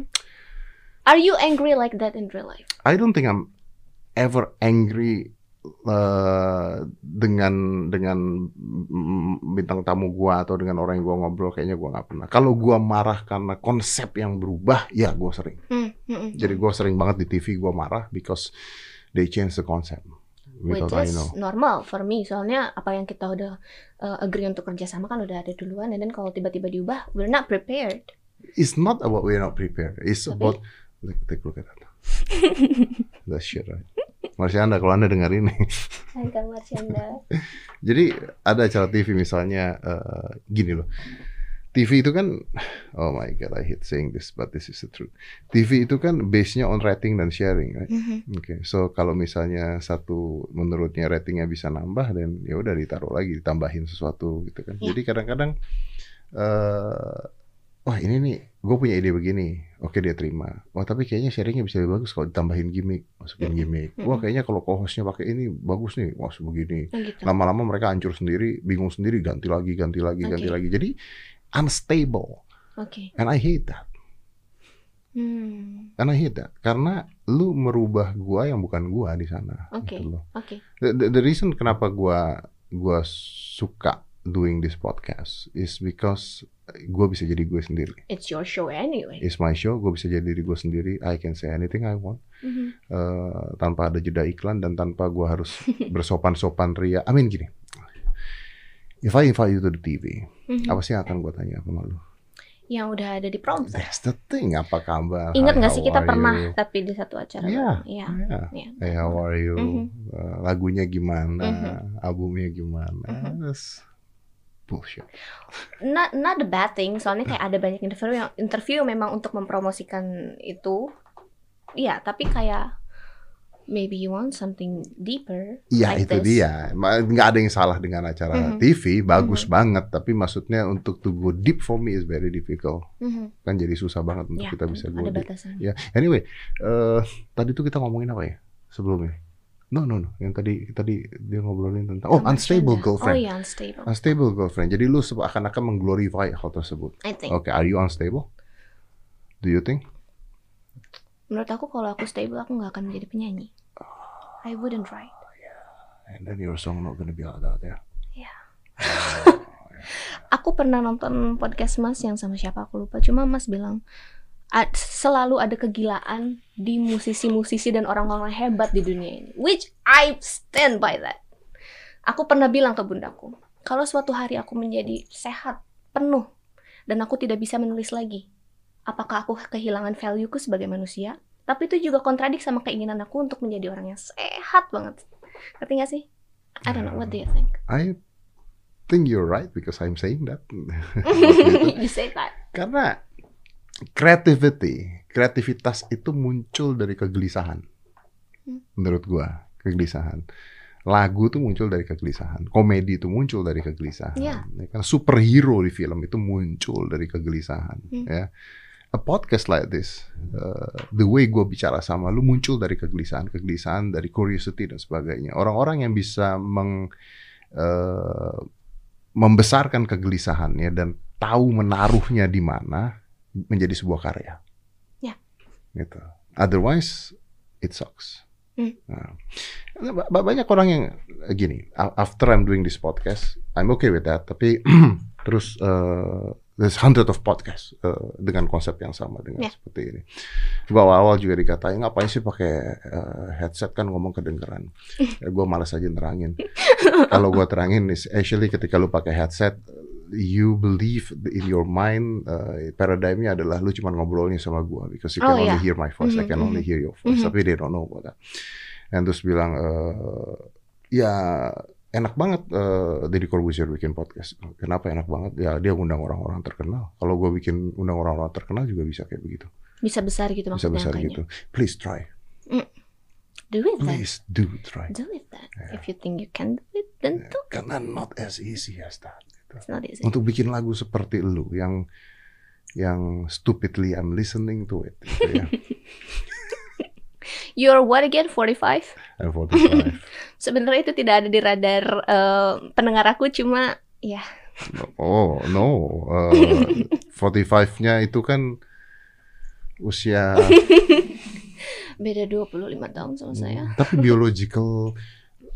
Are you angry like that in real life? I don't think I'm ever angry uh, dengan dengan bintang tamu gua atau dengan orang yang gua ngobrol kayaknya gua nggak pernah. Kalau gua marah karena konsep yang berubah, ya gua sering. Hmm, hmm, hmm. Jadi gua sering banget di TV gua marah because they change the concept Which I is know. normal for me. Soalnya apa yang kita udah uh, agree untuk kerjasama kan udah ada duluan. Dan then kalau tiba-tiba diubah, we're not prepared. It's not about we're not prepared. It's Tapi- about look, take a look at that. That shit right. Masih anda kalau anda dengar ini. Hai Marsyanda. Jadi ada acara TV misalnya eh, gini loh. TV itu kan, oh my god, I hate saying this, but this is the truth. TV itu kan base-nya on rating dan sharing, right? Mhm. Oke, so kalau misalnya satu menurutnya ratingnya bisa nambah dan ya udah ditaruh lagi, ditambahin sesuatu gitu kan. Iya. Jadi kadang-kadang, eh wah ini nih, gue punya ide begini, oke dia terima. Wah tapi kayaknya sharingnya bisa lebih bagus kalau ditambahin gimmick, masukin gimmick. Wah kayaknya kalau co-hostnya pakai ini bagus nih, wah sebegini gitu. lama-lama mereka hancur sendiri, bingung sendiri, ganti lagi, ganti lagi, ganti Oke. lagi. Jadi unstable, Oke. and I hate that, Hmm. and I hate that karena lu merubah gua yang bukan gua di sana. Oke. gitu loh. Oke. The, the, the reason kenapa gua gua suka doing this podcast is because gua bisa jadi gue sendiri. It's your show anyway. It's my show, gue bisa jadi diri gue sendiri. I can say anything I want Mhm. eh, tanpa ada jeda iklan dan tanpa gua harus bersopan-sopan ria. I mean gini, if I invite you to the TV, Mhm. apa sih yang akan gue tanya sama lu? Yang udah ada di prompter. That's the thing, apa kabar? Ingat nggak sih kita pernah you? tapi di satu acara? Iya. Iya. Yeah. Iya. Hey, how are you? Mhm. Uh, lagunya gimana? Mhm. Albumnya gimana? Mhm. That's bullshit. Not not the bad thing. Soalnya kayak ada banyak interview yang interview memang untuk mempromosikan itu. Iya, tapi kayak maybe you want something deeper. Iya like itu this. dia. Nggak ada yang salah dengan acara Mhm. TV, bagus Mhm. banget. Tapi maksudnya untuk to go deep for me is very difficult. Mhm. Kan jadi susah banget untuk Ya, kita bisa go ada deep. batasan. Ya, anyway, eh tadi tuh kita ngomongin apa ya sebelumnya? No, no, no. Yang tadi tadi dia ngobrolin tentang oh Sama unstable girlfriend. Oh iya, unstable. Unstable girlfriend. Jadi lu seakan-akan mengglorify hal tersebut. I think. Okay, are you unstable? Do you think? Menurut aku kalau aku stable aku nggak akan menjadi penyanyi. I wouldn't write. And then your song not gonna be like that, ya? Iya. Aku pernah nonton podcast Mas yang sama siapa aku lupa. Cuma Mas bilang "Ad- selalu ada kegilaan di musisi-musisi dan orang-orang hebat di dunia ini. Which I stand by that. Aku pernah bilang ke bundaku, kalau suatu hari aku menjadi sehat, penuh, dan aku tidak bisa menulis lagi, apakah aku kehilangan value-ku sebagai manusia? Tapi itu juga kontradik sama keinginan aku untuk menjadi orang yang sehat banget. Ngerti gak sih? I don't know, what do you think? I think you're right because I'm saying that. you say that. Karena creativity, kreativitas itu muncul dari kegelisahan. Hmm. Menurut gua, kegelisahan. Lagu itu muncul dari kegelisahan, komedi itu muncul dari kegelisahan. Iya. Ya kan superhero di film itu muncul dari kegelisahan, Hmm. ya. A podcast like this, uh, the way gue bicara sama lu muncul dari kegelisahan, kegelisahan dari curiosity dan sebagainya. Orang-orang yang bisa meng uh, membesarkan kegelisahannya dan tahu menaruhnya di mana menjadi sebuah karya. Ya. Gitu. Otherwise, it sucks. Hmm. Nah, ba- ba- banyak orang yang gini. After I'm doing this podcast, I'm okay with that. Tapi terus eh, there's hundred of podcast uh, dengan konsep yang sama dengan Yeah. seperti ini. Gua awal-awal juga dikatain ngapain sih pakai uh, headset kan ngomong kedengeran. ya, gua malas aja nerangin. Kalau gua terangin is actually ketika lu pakai headset you believe in your mind uh, paradigmnya adalah lu cuma ngobrolnya sama gua because you Oh, can only yeah. hear my voice, I Mhm, can only mhm. hear your voice, Mhm. tapi they don't know about that. Dan terus bilang eh, ya enak banget eh, Deddy Corbuzier bikin podcast. Kenapa enak banget? Ya dia undang orang-orang terkenal. Kalau gue bikin undang orang-orang terkenal juga bisa kayak begitu. Bisa besar gitu Bisa maksudnya besar angkanya. gitu. Please try. Do it then. Please do try. Do it then. If you think you can do it, then do. Karena not as easy as that. gitu. It's not easy. Untuk bikin lagu seperti lu yang yang stupidly I'm listening to it gitu ya. You're what again? 45? And 45. Sebenarnya itu tidak ada di radar eh, pendengar aku cuma ya Oh no, Eh, 45-nya itu kan usia beda 25 tahun sama saya. Hmm, Tapi biological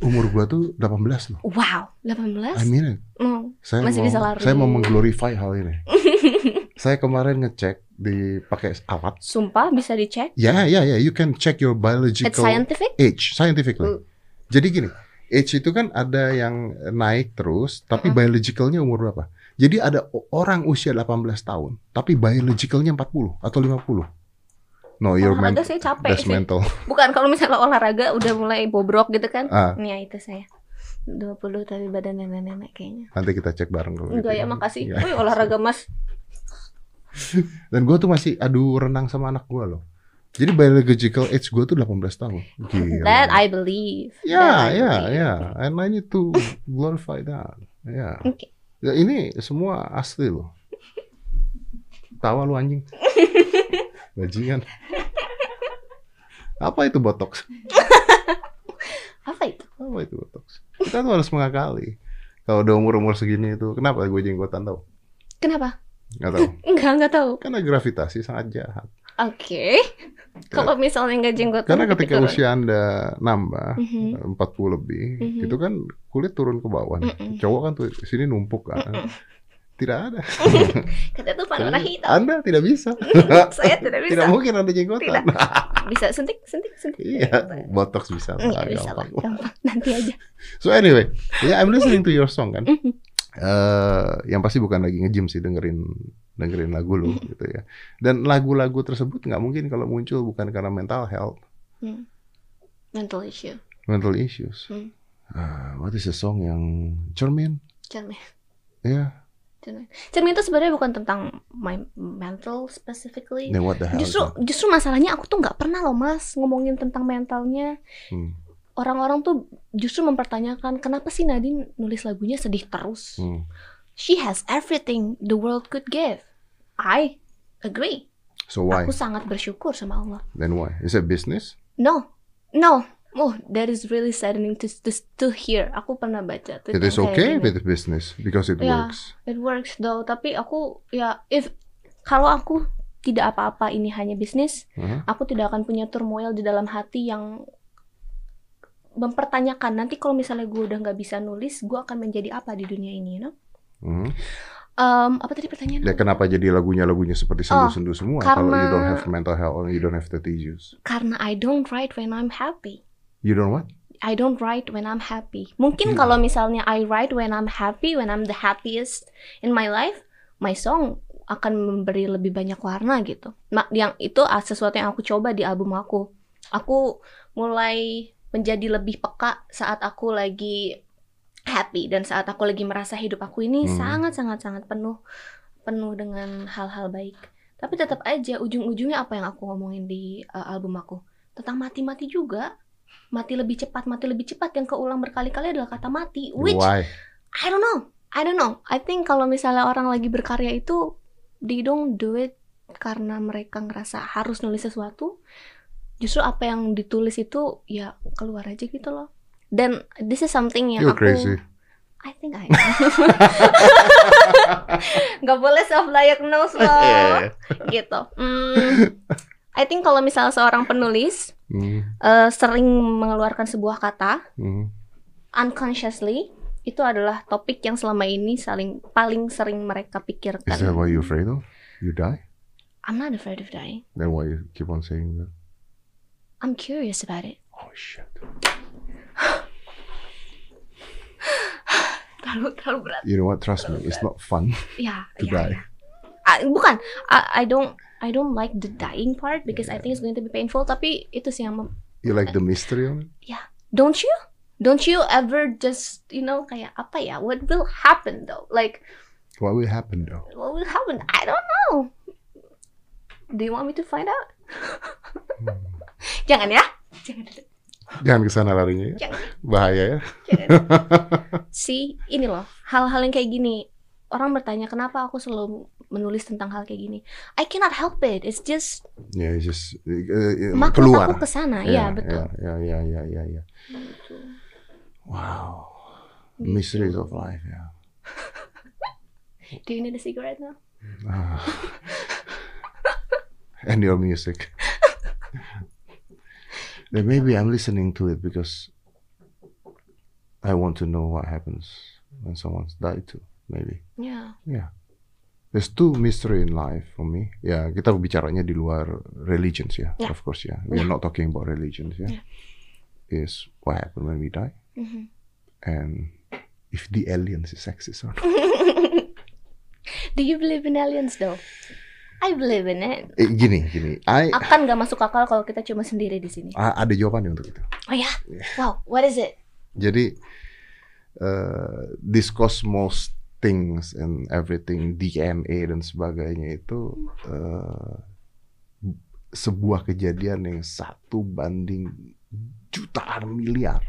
umur gua tuh 18 loh. Wow, 18? I mean it. Hmm. Saya Masih mau, bisa lari. Saya mau mengglorify hal ini. saya kemarin ngecek di pakai alat. Sumpah bisa dicek. Ya, ya, ya. You can check your It's biological scientific. age scientifically. Hmm. Jadi gini, age itu kan ada yang naik terus, tapi Mm-mm. biologicalnya umur berapa? Jadi ada orang usia 18 tahun, tapi biologicalnya 40 atau 50. No, you're Olahraga mental. saya capek sih. mental. Bukan kalau misalnya olahraga udah mulai bobrok gitu kan. Ah, Ya itu saya. 20 tapi badan nenek-nenek kayaknya. nanti kita cek bareng kalau Enggak gitu. ya makasih. Ya. Wih olahraga mas. Dan gue tuh masih adu renang sama anak gue loh. Jadi biological age gue tuh 18 tahun. Gila. That I believe. Ya, ya, ya. And I need to glorify that. Ya. Oke. Ya, ini semua asli loh. Tawa lu anjing. Bajingan. Apa itu botox? Apa itu? Apa itu botox? Kita tuh harus mengakali. Kalau udah umur-umur segini itu, kenapa gue jenggotan tau? Kenapa? Nggak tahu. Enggak, enggak tahu. Karena gravitasi sangat jahat. Oke. Kalau misalnya enggak jenggot Karena ketika usia anda nambah, Mhm. 40 lebih, Mhm. itu kan kulit turun ke bawah. nih. Mm-mm. Cowok kan tuh sini numpuk kan. Mm-mm. Tidak ada. Kata tuh panah hitam. Anda tidak bisa. Saya tidak bisa. Tidak mungkin ada jenggotan. Bisa sentik, sentik, sentik. iya, botox bisa. Enggak Nah, bisa lah. Nanti aja. So anyway, yeah, I'm listening to your song kan. Mhm. Eh, yang pasti bukan lagi nge-gym sih dengerin dengerin lagu Mhm. gitu ya. Dan lagu-lagu tersebut nggak mungkin kalau muncul bukan karena mental health, Hmm. Mental issue. mental issues. Hmm. Ah, what is a song yang cermin? Cermin. Ya, Cermin. Cermin itu sebenarnya bukan tentang my mental specifically. then what the hell? Justru justru masalahnya aku tuh nggak pernah loh mas ngomongin tentang mentalnya. Hmm, Orang-orang tuh justru mempertanyakan kenapa sih Nadine nulis lagunya sedih terus. hmm. She has everything the world could give. I agree. So why? Aku sangat bersyukur sama Allah. Then why? Is it business? No, no. Oh, that is really saddening to to, to hear. Aku pernah baca. It is okay is business because it Yeah. works. It works though, tapi aku ya if kalau aku tidak apa-apa ini hanya bisnis, Uh-huh. aku tidak akan punya turmoil di dalam hati yang mempertanyakan nanti kalau misalnya gue udah nggak bisa nulis, gue akan menjadi apa di dunia ini, you know? Mhm. Um, apa tadi pertanyaan? Ya kenapa jadi lagunya lagunya seperti sendu-sendu semua kalau you don't Oh, karena- have mental health or you don't have the issues? Karena I don't write when I'm happy. You don't what? I don't write when I'm happy. Mungkin Hmm. kalau misalnya I write when I'm happy, when I'm the happiest in my life, my song akan memberi lebih banyak warna gitu. Ma- Yang itu ah, sesuatu yang aku coba di album aku. Aku mulai menjadi lebih peka saat aku lagi happy dan saat aku lagi merasa hidup aku ini Hmm. sangat sangat sangat penuh penuh dengan hal-hal baik. Tapi tetap aja ujung-ujungnya apa yang aku ngomongin di uh, album aku tentang mati-mati juga. Mati lebih cepat, mati lebih cepat yang keulang berkali-kali adalah kata mati. Which Why? I don't know. I don't know. I think kalau misalnya orang lagi berkarya itu they don't do it karena mereka ngerasa harus nulis sesuatu. Justru apa yang ditulis itu ya keluar aja gitu loh. Dan this is something yang You're aku crazy. I think I am. Gak boleh self diagnose loh. Yeah. Gitu. Hmm, I think kalau misalnya seorang penulis Hmm, eh, sering mengeluarkan sebuah kata hmm, unconsciously itu adalah topik yang selama ini saling paling sering mereka Is pikirkan. that what you're afraid of? You die? I'm not afraid of dying. Then why you keep on saying that? I'm curious about it. Oh shit. Terlalu terlalu berat. You know what? Trust me, it's not fun. Yeah. To ya, die. ya. Ah, bukan, I, I don't I don't like the dying part because I think it's going to be painful. Tapi itu sih yang You like the mystery of it? Yeah. Don't you? Don't you ever just you know kayak apa ya? What will happen though? Like What will happen though? what will happen? I don't know. Do you want me to find out? Hmm. Jangan ya. Jangan. Jangan ke sana larinya ya. Jangan. Bahaya ya. Jangan. See, ini loh, hal-hal yang kayak gini. Orang bertanya kenapa aku selalu menulis tentang hal kayak gini. I cannot help it. It's just Ya, it's just uh, uh, keluar. aku ke sana. Iya, betul. Ya, ya, ya, ya, ya. Wow. Mysteries of life, ya. Do you need a cigarette now? Ah. and your music. Then maybe I'm listening to it because I want to know what happens when someone's died too. Maybe. Yeah. Yeah. There's two mystery in life for me. Ya, kita bicaranya di luar religions ya, Yeah. of course ya. We're Yeah. not talking about religions ya. Yeah. Is what happened when we die Mhm. and if the aliens is exist or not. Do you believe in aliens though? I believe in it. Eh, gini, gini. I Akan gak masuk akal kalau kita cuma sendiri di sini. ada jawabannya untuk itu. Oh ya? Wow, what is it? Jadi uh, this cosmos things and everything DNA dan sebagainya itu uh, sebuah kejadian yang satu banding jutaan miliar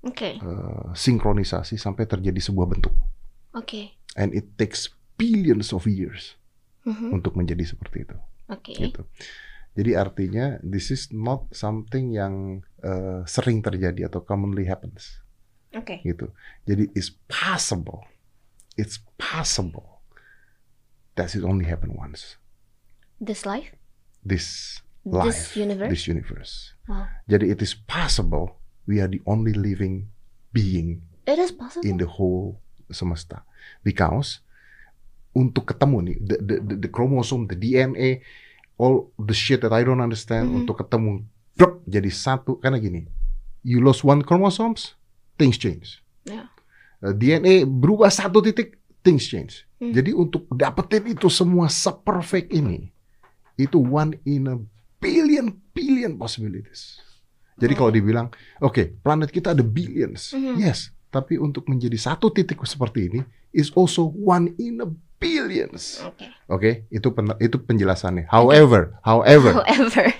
Oke, uh, sinkronisasi sampai terjadi sebuah bentuk oke. and it takes billions of years Mhm, untuk menjadi seperti itu Oke. gitu. Jadi artinya this is not something yang uh, sering terjadi atau commonly happens. Oke. gitu. Jadi it's possible, it's possible that it only happen once. This life? This This life, universe? this universe. Wow. Jadi it is possible we are the only living being It is possible. in the whole semesta because untuk ketemu nih the, the, the, the chromosome, the DNA, all the shit that I don't understand Mhm. untuk ketemu drop jadi satu karena gini, you lost one chromosomes, things change. Ya. Uh, DNA berubah satu titik, things change. Hmm. Jadi untuk dapetin itu semua seperfect ini, itu one in a billion billion possibilities. Jadi kalau Oh. dibilang, oke, planet kita ada billions, Mhm. yes, tapi untuk menjadi satu titik seperti ini is also one in a billions. Oke. Oke, itu pen- itu penjelasannya. However, however, However,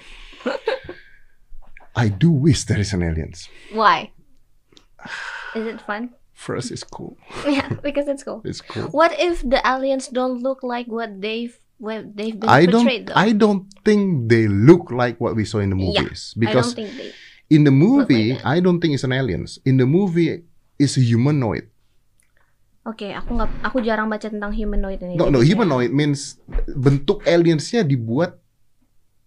I do wish there is an aliens. why? Is it fun? First, it's cool. Yeah, because it's cool. It's cool. What if the aliens don't look like what they've what they've been I don't. portrayed though? I don't think they look like what we saw in the Yeah, movies I don't because think they. in the look like movie, that. I don't think it's an aliens. In the movie, it's a humanoid. Oke, aku nggak, aku jarang baca tentang humanoid ini. No, no, humanoid means bentuk aliensnya dibuat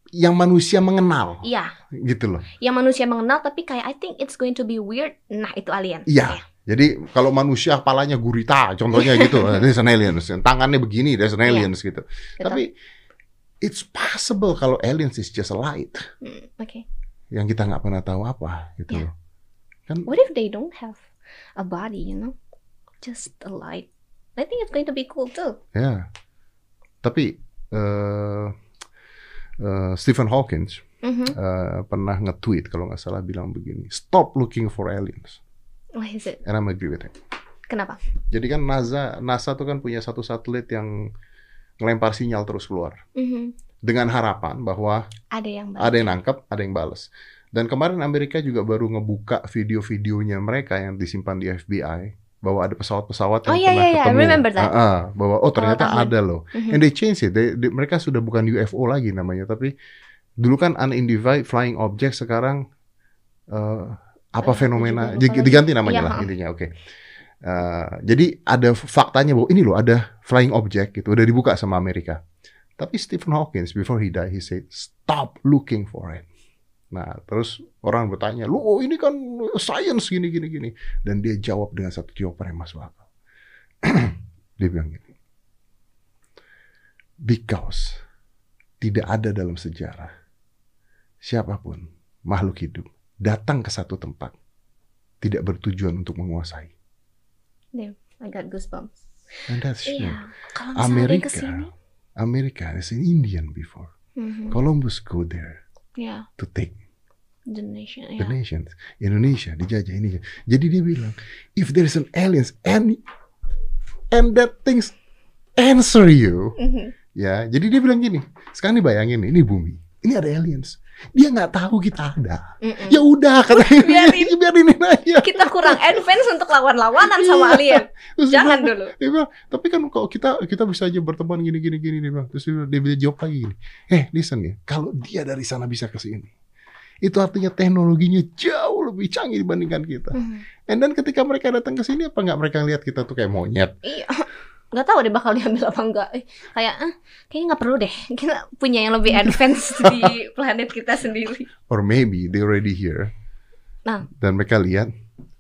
yang manusia mengenal, Iya, gitu loh. yang manusia mengenal tapi kayak I think it's going to be weird. Nah, itu alien. Iya. Jadi kalau manusia kepalanya gurita, contohnya gitu, there's an aliens. Tangannya begini, there's an Iya. aliens gitu. Gitu. Tapi it's possible kalau aliens is just a light Hmm, Oke. yang kita nggak pernah tahu apa, gitu loh. Kan What if they don't have a body, you know? Just a light. I think it's going to be cool too. Ya. Tapi eh eh, Stephen Hawking Mhm. eh, pernah nge-tweet kalau nggak salah bilang begini, stop looking for aliens. What is it? And I'm agree with him. Kenapa? Jadi kan NASA NASA tuh kan punya satu satelit yang ngelempar sinyal terus keluar Mhm. dengan harapan bahwa Ada yang baca. ada yang nangkep, ada yang bales. Dan kemarin Amerika juga baru ngebuka video-videonya mereka yang disimpan di FBI bahwa ada pesawat-pesawat yang Oh, iya, pernah iya, iya. Ketemu. remember that. Ah, ah, bahwa oh ternyata tahun. ada loh. Mhm. And they change it. They- they- mereka sudah bukan UFO lagi namanya, tapi dulu kan unidentified flying object sekarang eh, apa aku fenomena juga diganti namanya Iya, lah intinya. Oke. Eh, jadi ada faktanya bahwa ini loh ada flying object gitu udah dibuka sama Amerika. Tapi Stephen Hawking before he died he said stop looking for it. Nah, terus orang bertanya, lu oh ini kan science gini gini gini, dan dia jawab dengan satu jawaban yang masuk akal. dia bilang gini, because tidak ada dalam sejarah siapa pun makhluk hidup datang ke satu tempat tidak bertujuan untuk menguasai. Damn, I got goosebumps. And that's true. Iya, kalau misalnya dia Amerika, ke sini, Amerika is in Indian before. mhm, Columbus go there ya, to take the nation, the ya. nations. Indonesia dijajah ini. Jadi dia bilang, if there is an aliens and and that things answer you, Mhm. ya. Jadi dia bilang gini. Sekarang dibayangin ini bumi, ini ada aliens. Dia nggak tahu kita ada. Mm-mm. Ya udah katanya Biarin. biarin aja. Kita kurang advance untuk lawan-lawanan sama Iya. alien. Terus dia Jangan bilang- dulu. Dia bilang, tapi kan kalau kita kita bisa aja berteman gini gini gini dia bilang. Terus dia, bilang- dia, jawab lagi gini. Eh, listen ya, kalau dia dari sana bisa ke sini, itu artinya teknologinya jauh lebih canggih dibandingkan kita. Mhm. And then ketika mereka datang ke sini, apa nggak mereka lihat kita tuh kayak monyet? Iya. Gak tahu deh bakal diambil apa enggak. Eh, Kayak, eh, kayaknya nggak perlu deh. Kita punya yang lebih advance di planet kita sendiri. Or maybe they already here. Nah. Dan mereka lihat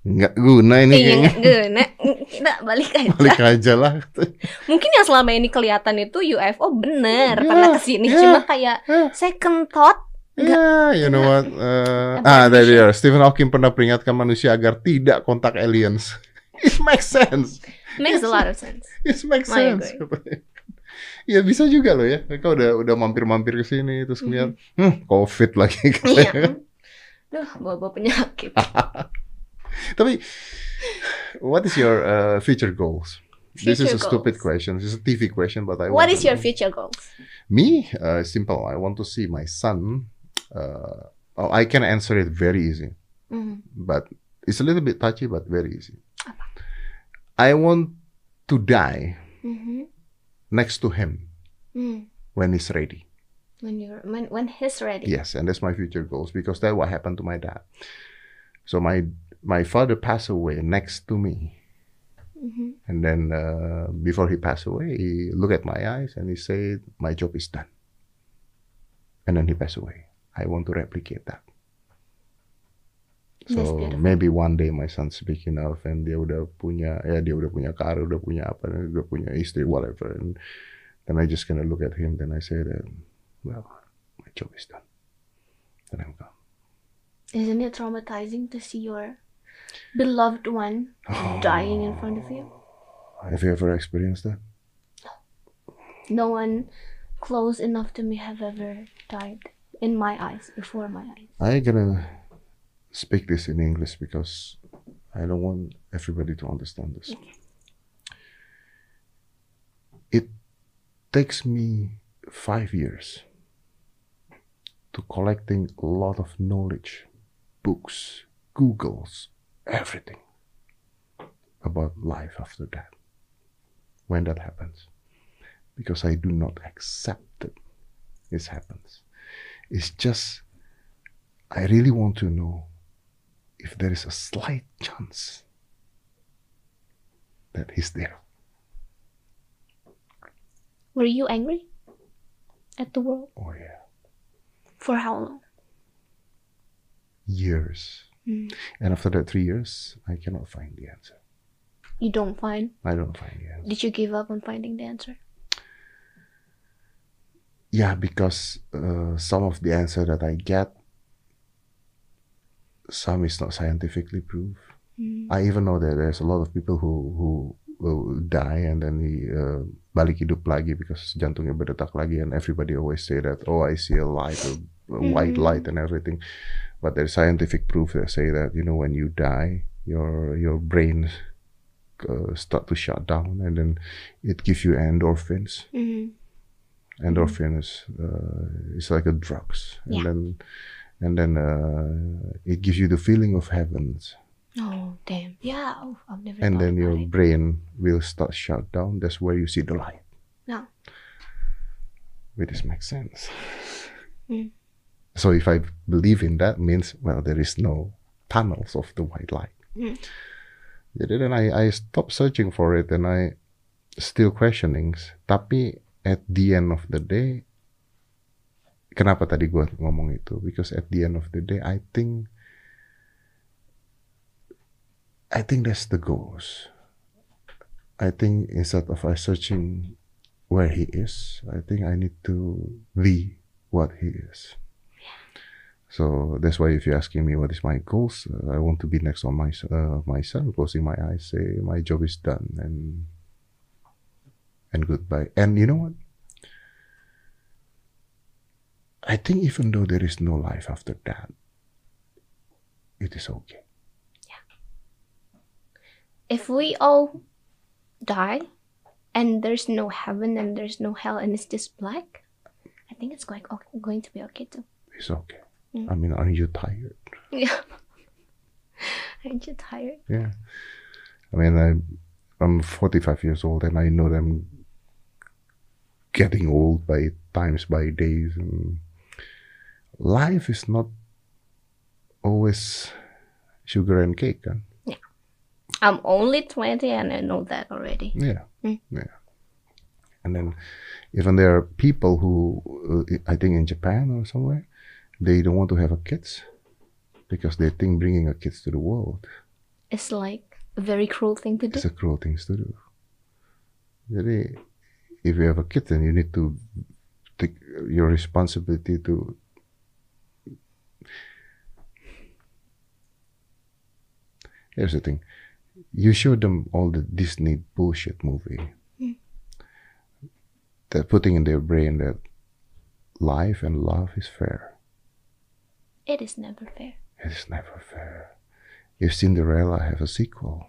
nggak guna ini Iya, nggak guna. Kita balik aja. Balik aja lah. Mungkin yang selama ini kelihatan itu UFO bener Ya, karena ke sini ya. cuma kayak Eh. second thought. Ya, you know what? Uh, ah, there they are. Stephen Hawking pernah peringatkan manusia agar tidak kontak aliens. It makes sense. Makes a lot of sense. It makes I sense. agree. katanya. Ya bisa juga loh ya. Mereka udah udah mampir-mampir ke sini terus ngeliat, hmm, covid lagi. Iya. Duh, bawa-bawa penyakit. Tapi, what is your uh, future goals? This is a Future stupid question. This is a TV question, but I. What want is to your know. future goals? Me, uh, simple. I want to see my son. Uh, oh, I can answer it very easy. Hmm. but it's a little bit touchy, but very easy. I want to die Mhm. next to him Hmm. when he's ready. When you're when when he's ready. Yes, and that's my future goals because that's what happened to my dad. So my my father passed away next to me, Mhm. and then uh, before he passed away, he looked at my eyes and he said, "My job is done." And then he passed away. I want to replicate that. So maybe one day my son's big enough and dia udah punya ya dia udah punya karir, udah punya apa, udah punya istri, whatever. And then I just gonna look at him, then I say that, well, my job is done. Then I'm gone. Isn't it traumatizing to see your beloved one dying in front of you? Oh, have you ever experienced that? No one close enough to me have ever died in my eyes, before my eyes. I'm gonna speak this in English because I don't want everybody to understand this. It takes me five years to collecting a lot of knowledge, books, Googles, everything about life after death. When that happens, because I do not accept that this happens. It's just I really want to know if there is a slight chance that he's there. Were you angry at the world? Oh yeah, For how long? years. Mm. And after that three years, I cannot find the answer. You don't find. I don't find the answer. Did you give up on finding the answer? Yeah, because uh, some of the answer that I get, some is not scientifically proved. Mm. I even know that there's a lot of people who who will die and then he uh, balik hidup lagi because jantungnya berdetak lagi and everybody always say that oh I see a light a, a white Mhm. light and everything but there's scientific proof that say that you know when you die your your brain uh, start to shut down and then it gives you endorphins Mhm. endorphins uh, it's like a drugs and Yeah. then and then uh, it gives you the feeling of heavens Oh damn. Yeah. Oh, I've never. and then your it. brain will start shut down. That's where you see the light. Yeah. Which makes sense. Mm. So if I believe in that means well there is no tunnels of the white light. Mm. Jadi then I I stop searching for it and I still questioning. Tapi at the end of the day kenapa tadi gua ngomong itu? Because at the end of the day, I think I think that's the goals. I think instead of I searching where he is, I think I need to be what he is. So that's why if you're asking me what is my goals, uh, I want to be next on my uh, my son, closing my eyes, say my job is done, and and goodbye. And you know what? I think even though there is no life after that, it is okay. Yeah. If we all die and there's no heaven and there's no hell and it's just black, I think it's going going to be okay too. It's okay. Mm. I mean, aren't you tired? Yeah. Aren't you tired? Yeah. I mean, I'm, I'm 45 years old and I know that I'm getting old by times, by days. And life is not always sugar and cake. Kan? I'm only 20 and I know that already. Yeah. Mm. Yeah. And then even there are people who, uh, I think in Japan or somewhere, they don't want to have a kids because they think bringing a kids to the world It's like a very cruel thing to do. It's a cruel thing to do. Jadi, if you have a kid, then you need to take your responsibility to. Here's the thing: you show them all the Disney bullshit movie. Mm. They're putting in their brain that life and love is fair. It is never fair. It is never fair. If Cinderella have a sequel,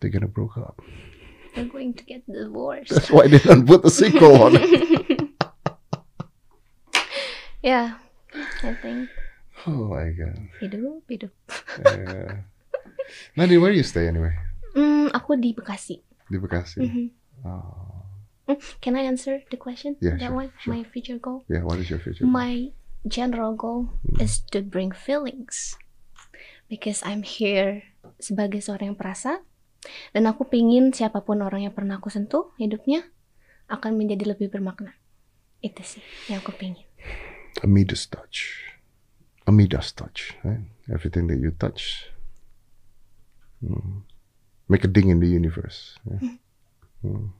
they're gonna broke up. They're going to get divorced. That's why they don't put a sequel on it. yeah, I think Oh my god. hidup hidup. Yeah. Nadi, where you stay anyway? Hmm, aku di Bekasi. Di Bekasi. Mhm. Oh. Mm, Can I answer the question? Yeah, that sure, one, sure. my future goal. Yeah, what is your future? My general goal Hmm. is to bring feelings because I'm here sebagai seorang yang perasa dan aku pingin siapa pun orang yang pernah aku sentuh hidupnya akan menjadi lebih bermakna. Itu sih yang aku pingin. A Midas touch. A Midas touch. Right? Everything that you touch. mm, Make a ding in the universe. Yeah. Mm.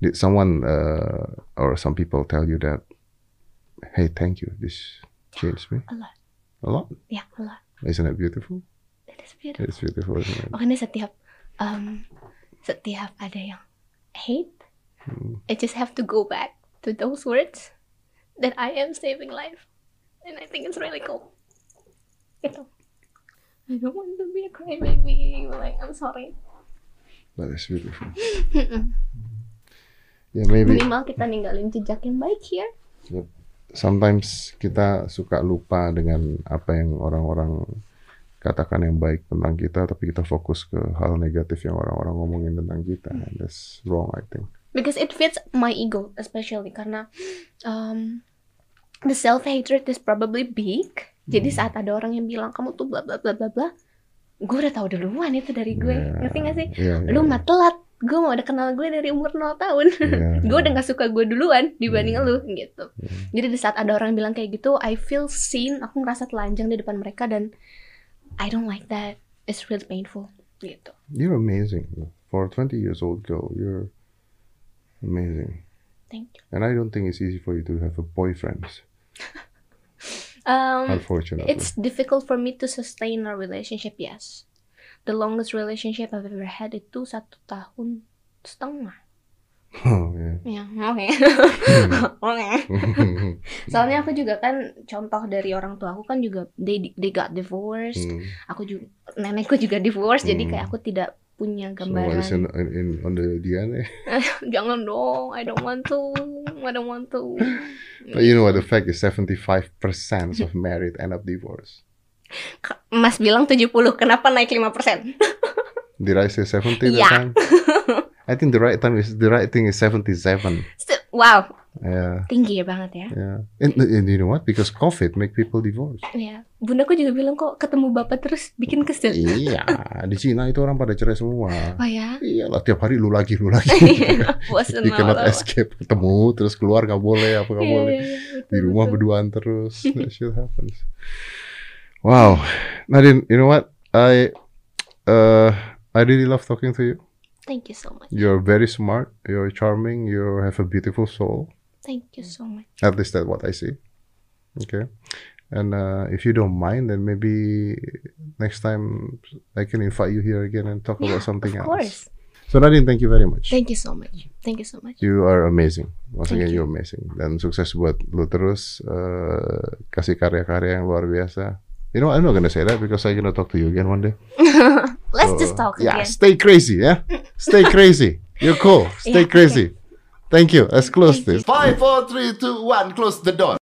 Did someone uh, or some people tell you that, hey, thank you, this changed me? A lot. A lot? Ya, a lot. Isn't it beautiful? It is beautiful. It's beautiful, isn't it? Makanya setiap um, setiap ada yang hate, Hmm. I just have to go back to those words that I am saving life, and I think it's really cool. Gitu. I don't want to be a crybaby. Like I'm sorry. That is beautiful. Yeah, maybe. Minimal kita ninggalin jejak yang baik here. sometimes kita suka lupa dengan apa yang orang-orang katakan yang baik tentang kita, tapi kita fokus ke hal negatif yang orang-orang ngomongin tentang kita. And that's wrong, I think. Because it fits my ego, especially karena um, the self hatred is probably big. Jadi Hmm. saat ada orang yang bilang kamu tuh bla bla bla bla bla, gue udah tahu duluan itu dari gue. Yeah. Ngerti gak sih? Yeah, Lu yeah, mah telat. Gue mau udah kenal gue dari umur 0 tahun. yeah, gue udah gak suka gue duluan dibanding Hmm. lu gitu. Yeah. Jadi di saat ada orang bilang kayak gitu, I feel seen. Aku ngerasa telanjang di depan mereka dan I don't like that. It's really painful gitu. You're amazing. For a 20 years old girl, you're amazing. Thank you. And I don't think it's easy for you to have a boyfriend, Um, unfortunately. It's difficult for me to sustain a relationship, yes. The longest relationship I've ever had itu satu tahun setengah. Yeah. Ya, oke. Oke. Soalnya aku juga kan contoh dari orang tua aku kan juga they they got divorced. Hmm. Aku juga nenekku juga divorce, jadi Hmm. kayak aku tidak punya So gambaran. in, in, in on the DNA? Jangan dong, I don't want to. I don't want to. But you know what? The fact is 75% of married end up divorced. Mas bilang 70, kenapa naik 5%? Did I say 70 that Yeah. time? I think the right time is the right thing is 77. St- Wow, Yeah, tinggi banget ya. yeah. And, and you know what? Because COVID make people divorce. Iya. Bundaku juga bilang kok ketemu bapak terus bikin kesel. iya, di Cina itu orang pada cerai semua. Oh ya. Iyalah tiap hari lu lagi lu lagi. Bosan you cannot escape ketemu terus keluar nggak boleh apa nggak Iya, boleh iya, iya, betul, di rumah betul. berduaan terus that shit happens wow Nadine you know what I uh I really love talking to you Thank you so much. you're very smart you're charming you have a beautiful soul Thank you so much. at least that's what I see okay and uh, if you don't mind then maybe next time I can invite you here again and talk about something of else course. so Nadine thank you very much Thank you so much. Thank you so much. You are amazing. Once Thank again, you. you're amazing. Dan sukses buat lu terus eh, kasih karya-karya yang luar biasa. You know, I'm not gonna say that because I'm gonna talk to you again one day. Let's So, just talk Yeah, again. stay crazy, yeah. Stay crazy. You're cool. Stay Yeah, crazy. Thank you. Let's close Thank this. Five, four, three, two, one. Close the door.